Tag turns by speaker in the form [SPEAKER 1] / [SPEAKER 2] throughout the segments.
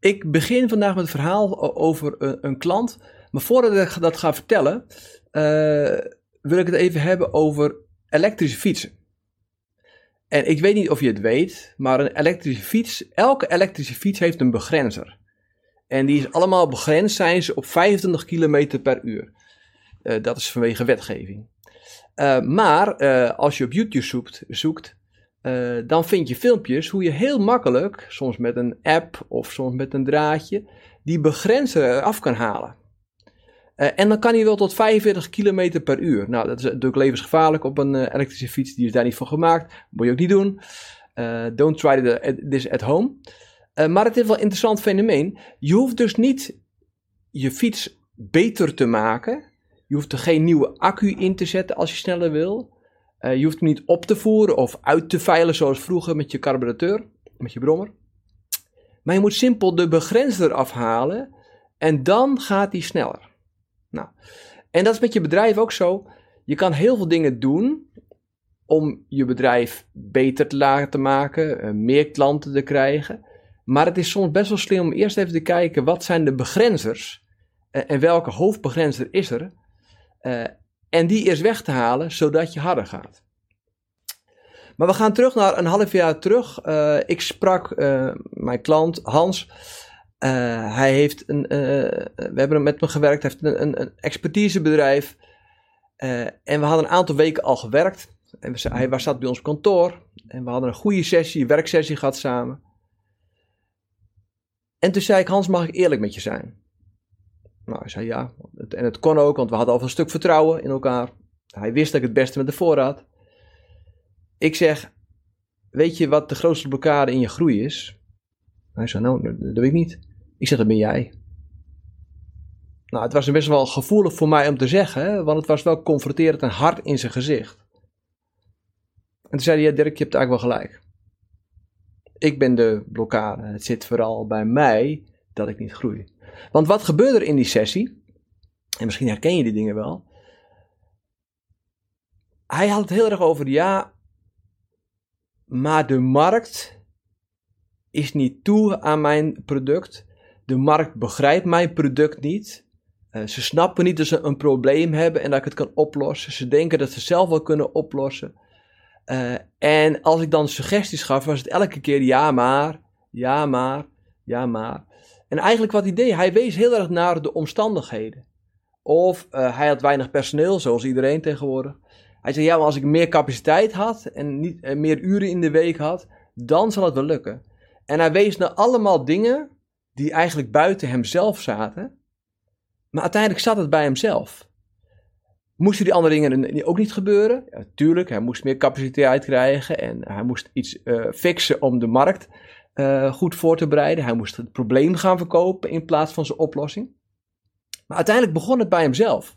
[SPEAKER 1] Ik begin vandaag met een verhaal over een, een klant. Maar voordat ik dat ga vertellen, uh, wil ik het even hebben over elektrische fietsen. En ik weet niet of je het weet, maar een elektrische fiets, elke elektrische fiets heeft een begrenzer. En die is allemaal begrensd zijn ze op 25 km per uur. Uh, dat is vanwege wetgeving. Uh, maar als je op YouTube zoekt, zoekt dan vind je filmpjes hoe je heel makkelijk, soms met een app of soms met een draadje, die begrenzer af kan halen. Uh, en dan kan hij wel tot 45 km per uur. Nou, dat is natuurlijk levensgevaarlijk op een uh, elektrische fiets. Die is daar niet voor gemaakt. Moet je ook niet doen. Don't try this at home. maar het is wel een interessant fenomeen. Je hoeft dus niet je fiets beter te maken. Je hoeft er geen nieuwe accu in te zetten als je sneller wil. Je hoeft hem niet op te voeren of uit te veilen zoals vroeger met je carburateur, met je brommer. Maar je moet simpel de begrenzer afhalen en dan gaat hij sneller. Nou, en dat is met je bedrijf ook zo. Je kan heel veel dingen doen om je bedrijf beter te laten maken, uh, meer klanten te krijgen. Maar het is soms best wel slim om eerst even te kijken wat zijn de begrenzers uh, en welke hoofdbegrenzer is er. En die eerst weg te halen, zodat je harder gaat. Maar we gaan terug naar een half jaar terug. ik sprak mijn klant Hans. Uh, hij heeft een, we hebben met hem gewerkt, hij heeft een, een, expertisebedrijf. En we hadden een aantal weken al gewerkt. En we, hij zat bij ons kantoor. En we hadden een goede sessie, werksessie gehad samen. En toen zei ik, Hans, mag ik eerlijk met je zijn? Nou, hij zei ja. En het kon ook, want we hadden al een stuk vertrouwen in elkaar. Hij wist dat ik het beste met de voor had. Ik zeg, weet je wat de grootste blokkade in je groei is? Hij zei, nou, dat weet ik niet. Ik zeg, dat ben jij. Nou, het was best wel gevoelig voor mij om te zeggen, want het was wel confronterend en hard in zijn gezicht. En toen zei hij, ja Dirk, je hebt eigenlijk wel gelijk. Ik ben de blokkade. Het zit vooral bij mij dat ik niet groei. Want wat gebeurde er in die sessie? En misschien herken je die dingen wel. Hij had het heel erg over, ja, maar de markt is niet toe aan mijn product. De markt begrijpt mijn product niet. Uh, ze snappen niet dat ze een probleem hebben en dat ik het kan oplossen. Ze denken dat ze zelf wel kunnen oplossen. Uh, en als ik dan suggesties gaf, was het elke keer ja maar, ja maar, ja maar. En eigenlijk wat hij deed, hij wees heel erg naar de omstandigheden. Of uh, hij had weinig personeel, zoals iedereen tegenwoordig. Hij zei, ja, maar als ik meer capaciteit had en niet, meer uren in de week had, dan zal het wel lukken. En hij wees naar allemaal dingen die eigenlijk buiten hemzelf zaten. Maar uiteindelijk zat het bij hemzelf. Moesten die andere dingen ook niet gebeuren? Ja, tuurlijk, hij moest meer capaciteit krijgen en hij moest iets uh, fixen om de markt uh, goed voor te bereiden. Hij moest het probleem gaan verkopen in plaats van zijn oplossing. Maar uiteindelijk begon het bij hemzelf.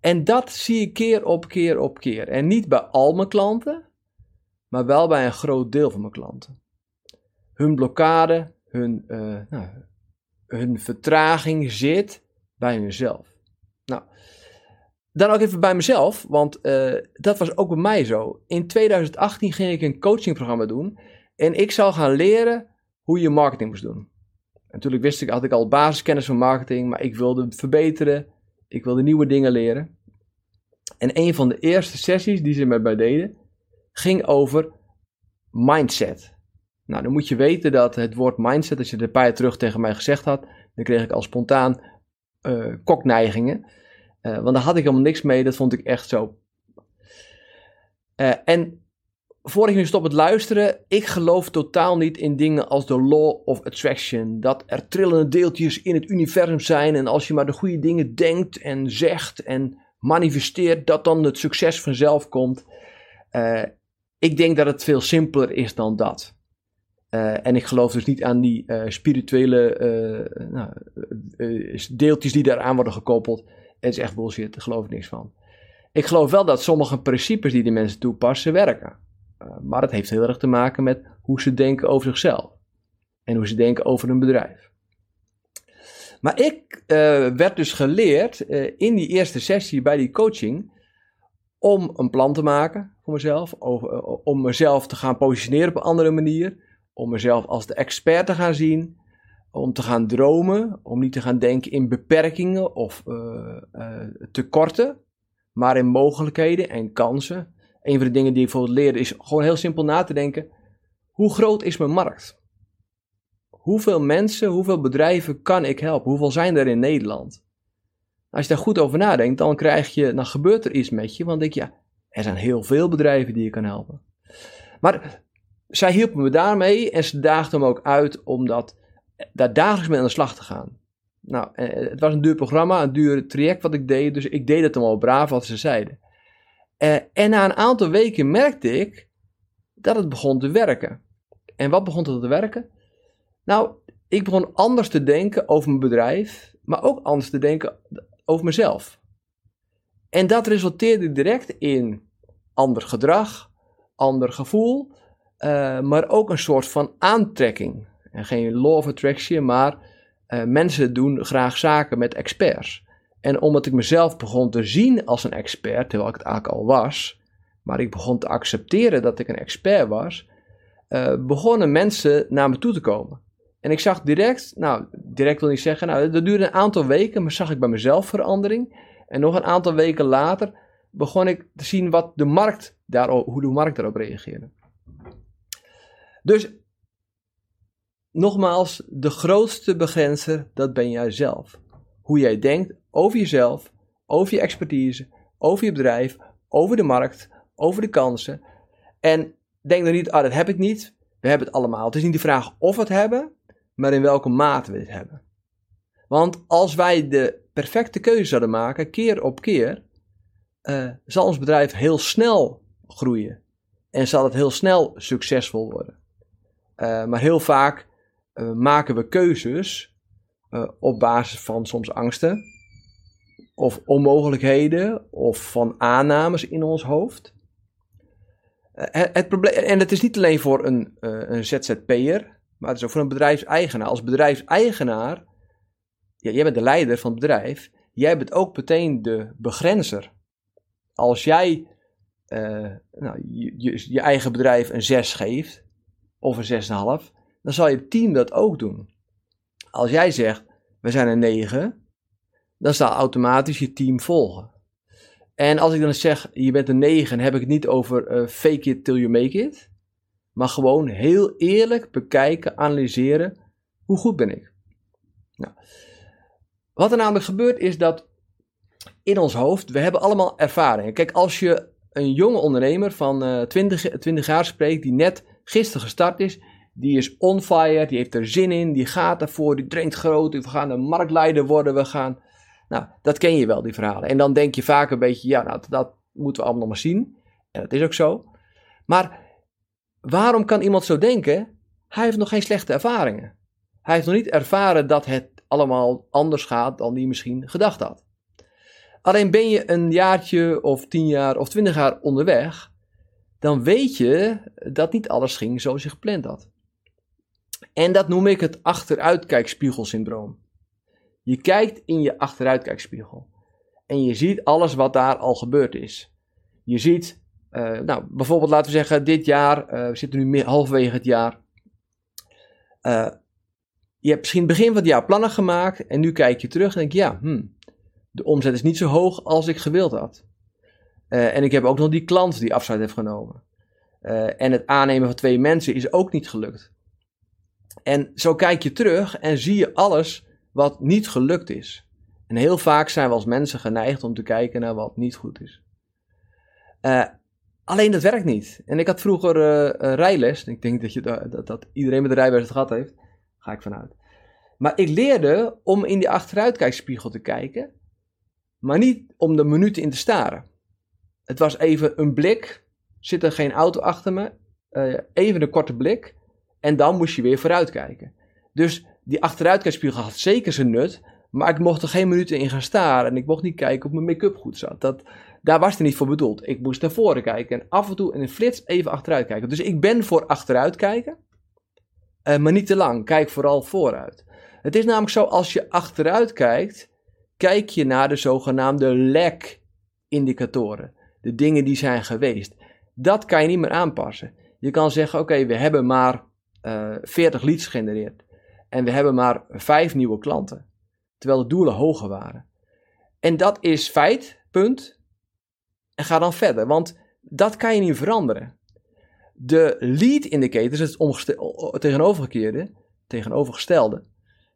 [SPEAKER 1] En dat zie ik keer op keer op keer. En niet bij al mijn klanten, maar wel bij een groot deel van mijn klanten. Hun blokkade hun, uh, nou, hun vertraging zit bij hunzelf. Nou, dan ook even bij mezelf, want uh, dat was ook bij mij zo. In 2018 ging ik een coachingprogramma doen en ik zou gaan leren hoe je marketing moest doen. Natuurlijk wist ik, had ik al basiskennis van marketing, maar ik wilde verbeteren. Ik wilde nieuwe dingen leren. En een van de eerste sessies die ze met mij deden, ging over mindset. Nou, dan moet je weten dat het woord mindset, als je het een paar jaar terug tegen mij gezegd had, dan kreeg ik al spontaan uh, kokneigingen. Uh, want daar had ik helemaal niks mee, dat vond ik echt zo. Uh, en voor ik nu stop met luisteren, ik geloof totaal niet in dingen als de law of attraction. Dat er trillende deeltjes in het universum zijn en als je maar de goede dingen denkt en zegt en manifesteert, dat dan het succes vanzelf komt. ik denk dat het veel simpeler is dan dat. Uh, en ik geloof dus niet aan die uh, spirituele nou, deeltjes die daaraan worden gekoppeld. Het is echt bullshit, daar geloof ik niks van. Ik geloof wel dat sommige principes die die mensen toepassen werken. Maar het heeft heel erg te maken met hoe ze denken over zichzelf. En hoe ze denken over een bedrijf. Maar ik werd dus geleerd in die eerste sessie bij die coaching om een plan te maken voor mezelf, om mezelf te gaan positioneren op een andere manier, om mezelf als de expert te gaan zien, om te gaan dromen, om niet te gaan denken in beperkingen of tekorten, maar in mogelijkheden en kansen. Een van de dingen die ik bijvoorbeeld leerde is gewoon heel simpel na te denken: hoe groot is mijn markt? Hoeveel mensen, hoeveel bedrijven kan ik helpen? Hoeveel zijn er in Nederland? Als je daar goed over nadenkt, dan krijg je, dan gebeurt er iets met je, want denk je, ja, er zijn heel veel bedrijven die je kan helpen. Maar zij hielpen me daarmee en ze daagden me ook uit om dat, daar dagelijks mee aan de slag te gaan. Nou, eh, het was een duur programma, een duur traject wat ik deed, dus ik deed het allemaal braaf wat ze zeiden. Eh, en na een aantal weken merkte ik dat het begon te werken. En wat begon het te werken? Nou, ik begon anders te denken over mijn bedrijf, maar ook anders te denken over mezelf. En dat resulteerde direct in ander gedrag, ander gevoel, uh, maar ook een soort van aantrekking. En geen law of attraction, maar uh, mensen doen graag zaken met experts. En omdat ik mezelf begon te zien als een expert, terwijl ik het eigenlijk al was, maar ik begon te accepteren dat ik een expert was, uh, begonnen mensen naar me toe te komen. En ik zag direct, nou, direct wil niet zeggen, nou, dat duurde een aantal weken, maar zag ik bij mezelf verandering. En nog een aantal weken later begon ik te zien wat de markt daarop, hoe de markt daarop reageerde. Dus nogmaals, de grootste begrenzer, dat ben jij zelf. Hoe jij denkt over jezelf, over je expertise, over je bedrijf, over de markt, over de kansen. En denk dan niet, ah, dat heb ik niet. We hebben het allemaal. Het is niet de vraag of we het hebben, maar in welke mate we het hebben. Want als wij de perfecte keuze zouden maken, keer op keer, uh, zal ons bedrijf heel snel groeien. En zal het heel snel succesvol worden. Uh, maar heel vaak uh, maken we keuzes op basis van soms angsten, of onmogelijkheden, of van aannames in ons hoofd. Het, het, probleem, en het is niet alleen voor een, een ZZP'er, maar het is ook voor een bedrijfseigenaar. Als bedrijfseigenaar, jij bent de leider van het bedrijf, jij bent ook meteen de begrenzer. Als jij nou, je, je, je, eigen bedrijf een 6 geeft, of een 6,5, dan zal je team dat ook doen. Als jij zegt, we zijn een 9, dan zal automatisch je team volgen. En als ik dan zeg, je bent een 9, heb ik het niet over uh, fake it till you make it maar gewoon heel eerlijk bekijken, analyseren, hoe goed ben ik? Nou, wat er namelijk gebeurt is dat in ons hoofd, we hebben allemaal ervaringen. Kijk, als je een jonge ondernemer van uh, 20, 20 jaar spreekt, die net gisteren gestart is, die is on fire, die heeft er zin in, die gaat ervoor, die traint groot, we gaan een marktleider worden, we gaan... Nou, dat ken je wel, die verhalen. En dan denk je vaak een beetje, ja, nou, dat moeten we allemaal maar zien. En dat is ook zo. Maar Waarom kan iemand zo denken? Hij heeft nog geen slechte ervaringen. Hij heeft nog niet ervaren dat het allemaal anders gaat dan hij misschien gedacht had. Alleen ben je een jaartje of tien jaar of twintig jaar onderweg, dan weet je dat niet alles ging zoals je gepland had. En dat noem ik het achteruitkijkspiegelsyndroom. Je kijkt in je achteruitkijkspiegel en je ziet alles wat daar al gebeurd is. Je ziet uh, nou, bijvoorbeeld laten we zeggen, dit jaar, uh, we zitten nu halverwege het jaar. Uh, je hebt misschien begin van het jaar plannen gemaakt en nu kijk je terug en denk je, ja, hmm, de omzet is niet zo hoog als ik gewild had. en ik heb ook nog die klant die afscheid heeft genomen. en het aannemen van twee mensen is ook niet gelukt. En zo kijk je terug en zie je alles wat niet gelukt is. En heel vaak zijn we als mensen geneigd om te kijken naar wat niet goed is. Uh, Alleen dat werkt niet. En ik had vroeger uh, rijles. Ik denk dat, je, dat, dat iedereen met de rijbewijs het gehad heeft. Ga ik vanuit. Maar ik leerde om in die achteruitkijkspiegel te kijken. Maar niet om de minuten in te staren. Het was even een blik. Zit er geen auto achter me? Uh, even een korte blik. En dan moest je weer vooruitkijken. Dus die achteruitkijkspiegel had zeker zijn nut, maar ik mocht er geen minuten in gaan staren en ik mocht niet kijken of mijn make-up goed zat. Dat, daar was het niet voor bedoeld. Ik moest naar voren kijken en af en toe in een flits even achteruit kijken. Dus ik ben voor achteruit kijken, uh, maar niet te lang. Kijk vooral vooruit. Het is namelijk zo, als je achteruit kijkt, kijk je naar de zogenaamde lag-indicatoren. De dingen die zijn geweest. Dat kan je niet meer aanpassen. Je kan zeggen, oké, we hebben maar eh, 40 leads gegenereerd. En we hebben maar 5 nieuwe klanten. Terwijl de doelen hoger waren. En dat is feit, punt. En ga dan verder, want dat kan je niet veranderen. De lead indicators, het tegenovergekeerde, tegenovergestelde.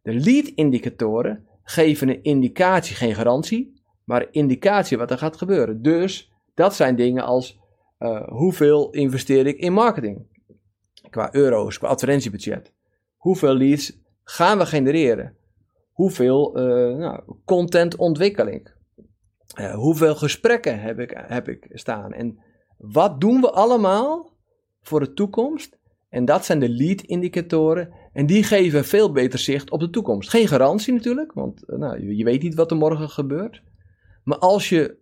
[SPEAKER 1] De lead indicatoren geven een indicatie, geen garantie, maar indicatie wat er gaat gebeuren. Dus dat zijn dingen als uh, hoeveel investeer ik in marketing? Qua euro's, qua advertentiebudget. Hoeveel leads gaan we genereren? Hoeveel uh, nou, contentontwikkeling? Uh, hoeveel gesprekken heb ik, heb ik staan? En wat doen we allemaal voor de toekomst? En dat zijn de lead-indicatoren. En die geven veel beter zicht op de toekomst. Geen garantie natuurlijk, want nou, je weet niet wat er morgen gebeurt. Maar als je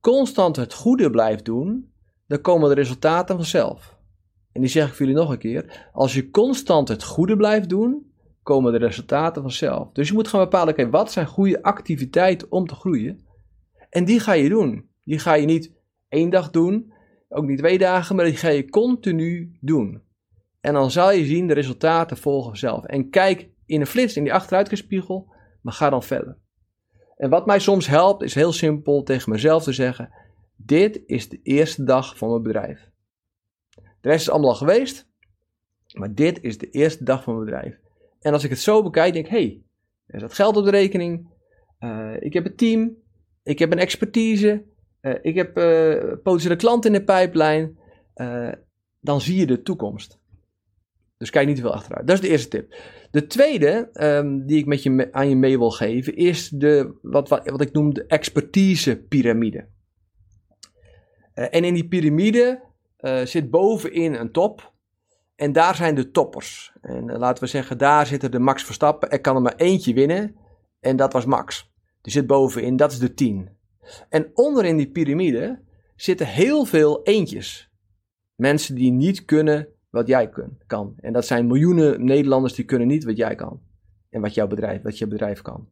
[SPEAKER 1] constant het goede blijft doen, dan komen de resultaten vanzelf. En die zeg ik voor jullie nog een keer. Als je constant het goede blijft doen, komen de resultaten vanzelf. Dus je moet gaan bepalen, oké, wat zijn goede activiteiten om te groeien? En die ga je doen. Die ga je niet één dag doen, ook niet twee dagen, maar die ga je continu doen. En dan zal je zien, de resultaten volgen vanzelf. En kijk in een flits in die achteruitkijkspiegel, maar ga dan verder. En wat mij soms helpt, is heel simpel tegen mezelf te zeggen: Dit is de eerste dag van mijn bedrijf. De rest is allemaal al geweest, maar dit is de eerste dag van mijn bedrijf. En als ik het zo bekijk, denk ik: hey, er staat geld op de rekening, uh, ik heb een team, ik heb een expertise, uh, ik heb uh, potentiële klanten in de pijplijn. dan zie je de toekomst. Dus kijk niet te veel achteruit. Dat is de eerste tip. De tweede um, die ik met je aan je mee wil geven is de, wat, wat, wat ik noem de expertise-pyramide. Uh, en in die piramide uh, zit bovenin een top. En daar zijn de toppers. En uh, laten we zeggen, daar zitten de Max Verstappen. Er kan er maar eentje winnen. En dat was Max. Die zit bovenin, dat is de 10. En onderin die piramide zitten heel veel eentjes. Mensen die niet kunnen wat jij kan. En dat zijn miljoenen Nederlanders die kunnen niet wat jij kan. En wat jouw bedrijf, wat je bedrijf kan.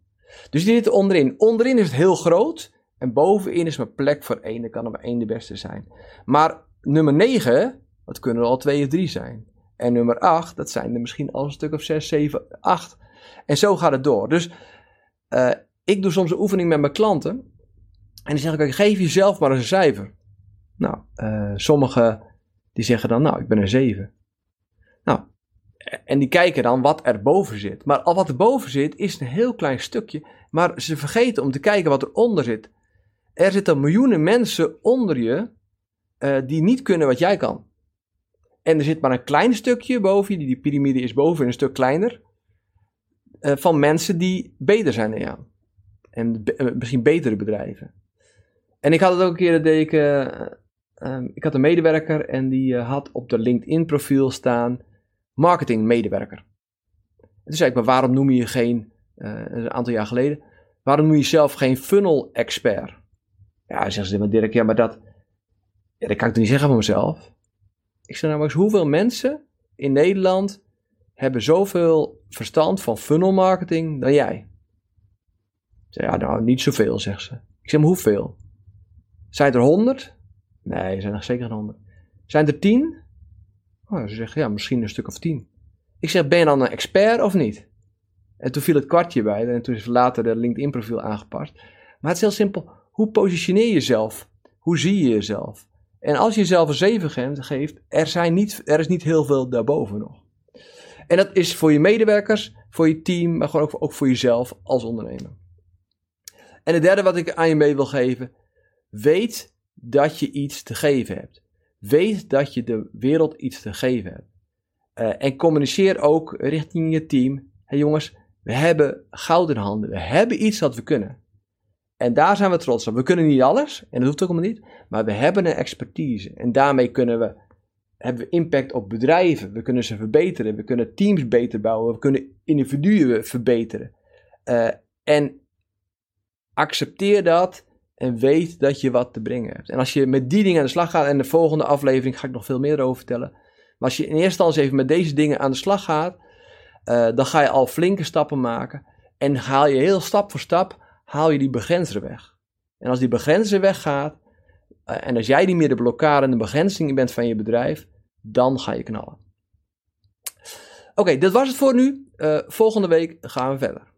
[SPEAKER 1] Dus die zitten onderin. Onderin is het heel groot. En bovenin is maar plek voor één. Dan kan er maar één de beste zijn. Maar nummer 9, dat kunnen er al twee of drie zijn. En nummer 8, dat zijn er misschien al een stuk of 6, 7, 8. En zo gaat het door. Dus uh, ik doe soms een oefening met mijn klanten. En die zeggen, ik geef jezelf maar een cijfer. Nou, uh, sommige die zeggen dan, nou, ik ben een 7. Nou, en die kijken dan wat er boven zit. Maar al wat er boven zit is een heel klein stukje. Maar ze vergeten om te kijken wat eronder zit. Er zitten miljoenen mensen onder je uh, die niet kunnen wat jij kan. En er zit maar een klein stukje boven je, die piramide is boven een stuk kleiner, uh, van mensen die beter zijn dan jou. En uh, misschien betere bedrijven. En ik had het ook een keer, dat deed ik Ehm, ik had een medewerker en die had op de LinkedIn profiel staan marketingmedewerker. En toen zei ik, maar waarom noem je geen, een aantal jaar geleden, waarom noem je jezelf geen funnel expert? Ja, zeggen ze, maar Dirk, ja, maar dat, ja, dat kan ik niet zeggen van mezelf. Ik nou, maar eens, hoeveel mensen in Nederland hebben zoveel verstand van funnel marketing dan jij? Ik ja, nou, niet zoveel, zegt ze. Ik zeg, maar hoeveel? Zijn er honderd? Nee, er zijn er zeker honderd. Zijn er tien? Oh, ze zeggen, ja, misschien een stuk of tien. Ik zeg, ben je dan een expert of niet? En toen viel het kwartje bij en toen is later de LinkedIn profiel aangepast. Maar het is heel simpel. Hoe positioneer je jezelf? Hoe zie je jezelf? En als je jezelf een 7 geeft, er, zijn niet, er is niet heel veel daarboven nog. En dat is voor je medewerkers, voor je team, maar gewoon ook, voor jezelf als ondernemer. En het derde wat ik aan je mee wil geven, weet dat je iets te geven hebt. Weet dat je de wereld iets te geven hebt. Uh, en communiceer ook richting je team. Hé hey jongens, we hebben goud in handen. We hebben iets dat we kunnen. En daar zijn we trots op. We kunnen niet alles, en dat hoeft ook allemaal niet, maar we hebben een expertise. En daarmee kunnen we hebben we impact op bedrijven. We kunnen ze verbeteren. We kunnen teams beter bouwen. We kunnen individuen verbeteren. Uh, en accepteer dat en weet dat je wat te brengen hebt. En als je met die dingen aan de slag gaat, en de volgende aflevering ga ik nog veel meer over vertellen. Maar als je in eerste instantie even met deze dingen aan de slag gaat, uh, dan ga je al flinke stappen maken. En haal je heel stap voor stap, haal je die begrenzer weg. En als die begrenzer weggaat, uh, en als jij niet meer de blokkade en de begrenzing bent van je bedrijf, dan ga je knallen. Oké, okay, dit was het voor nu. Uh, volgende week gaan we verder.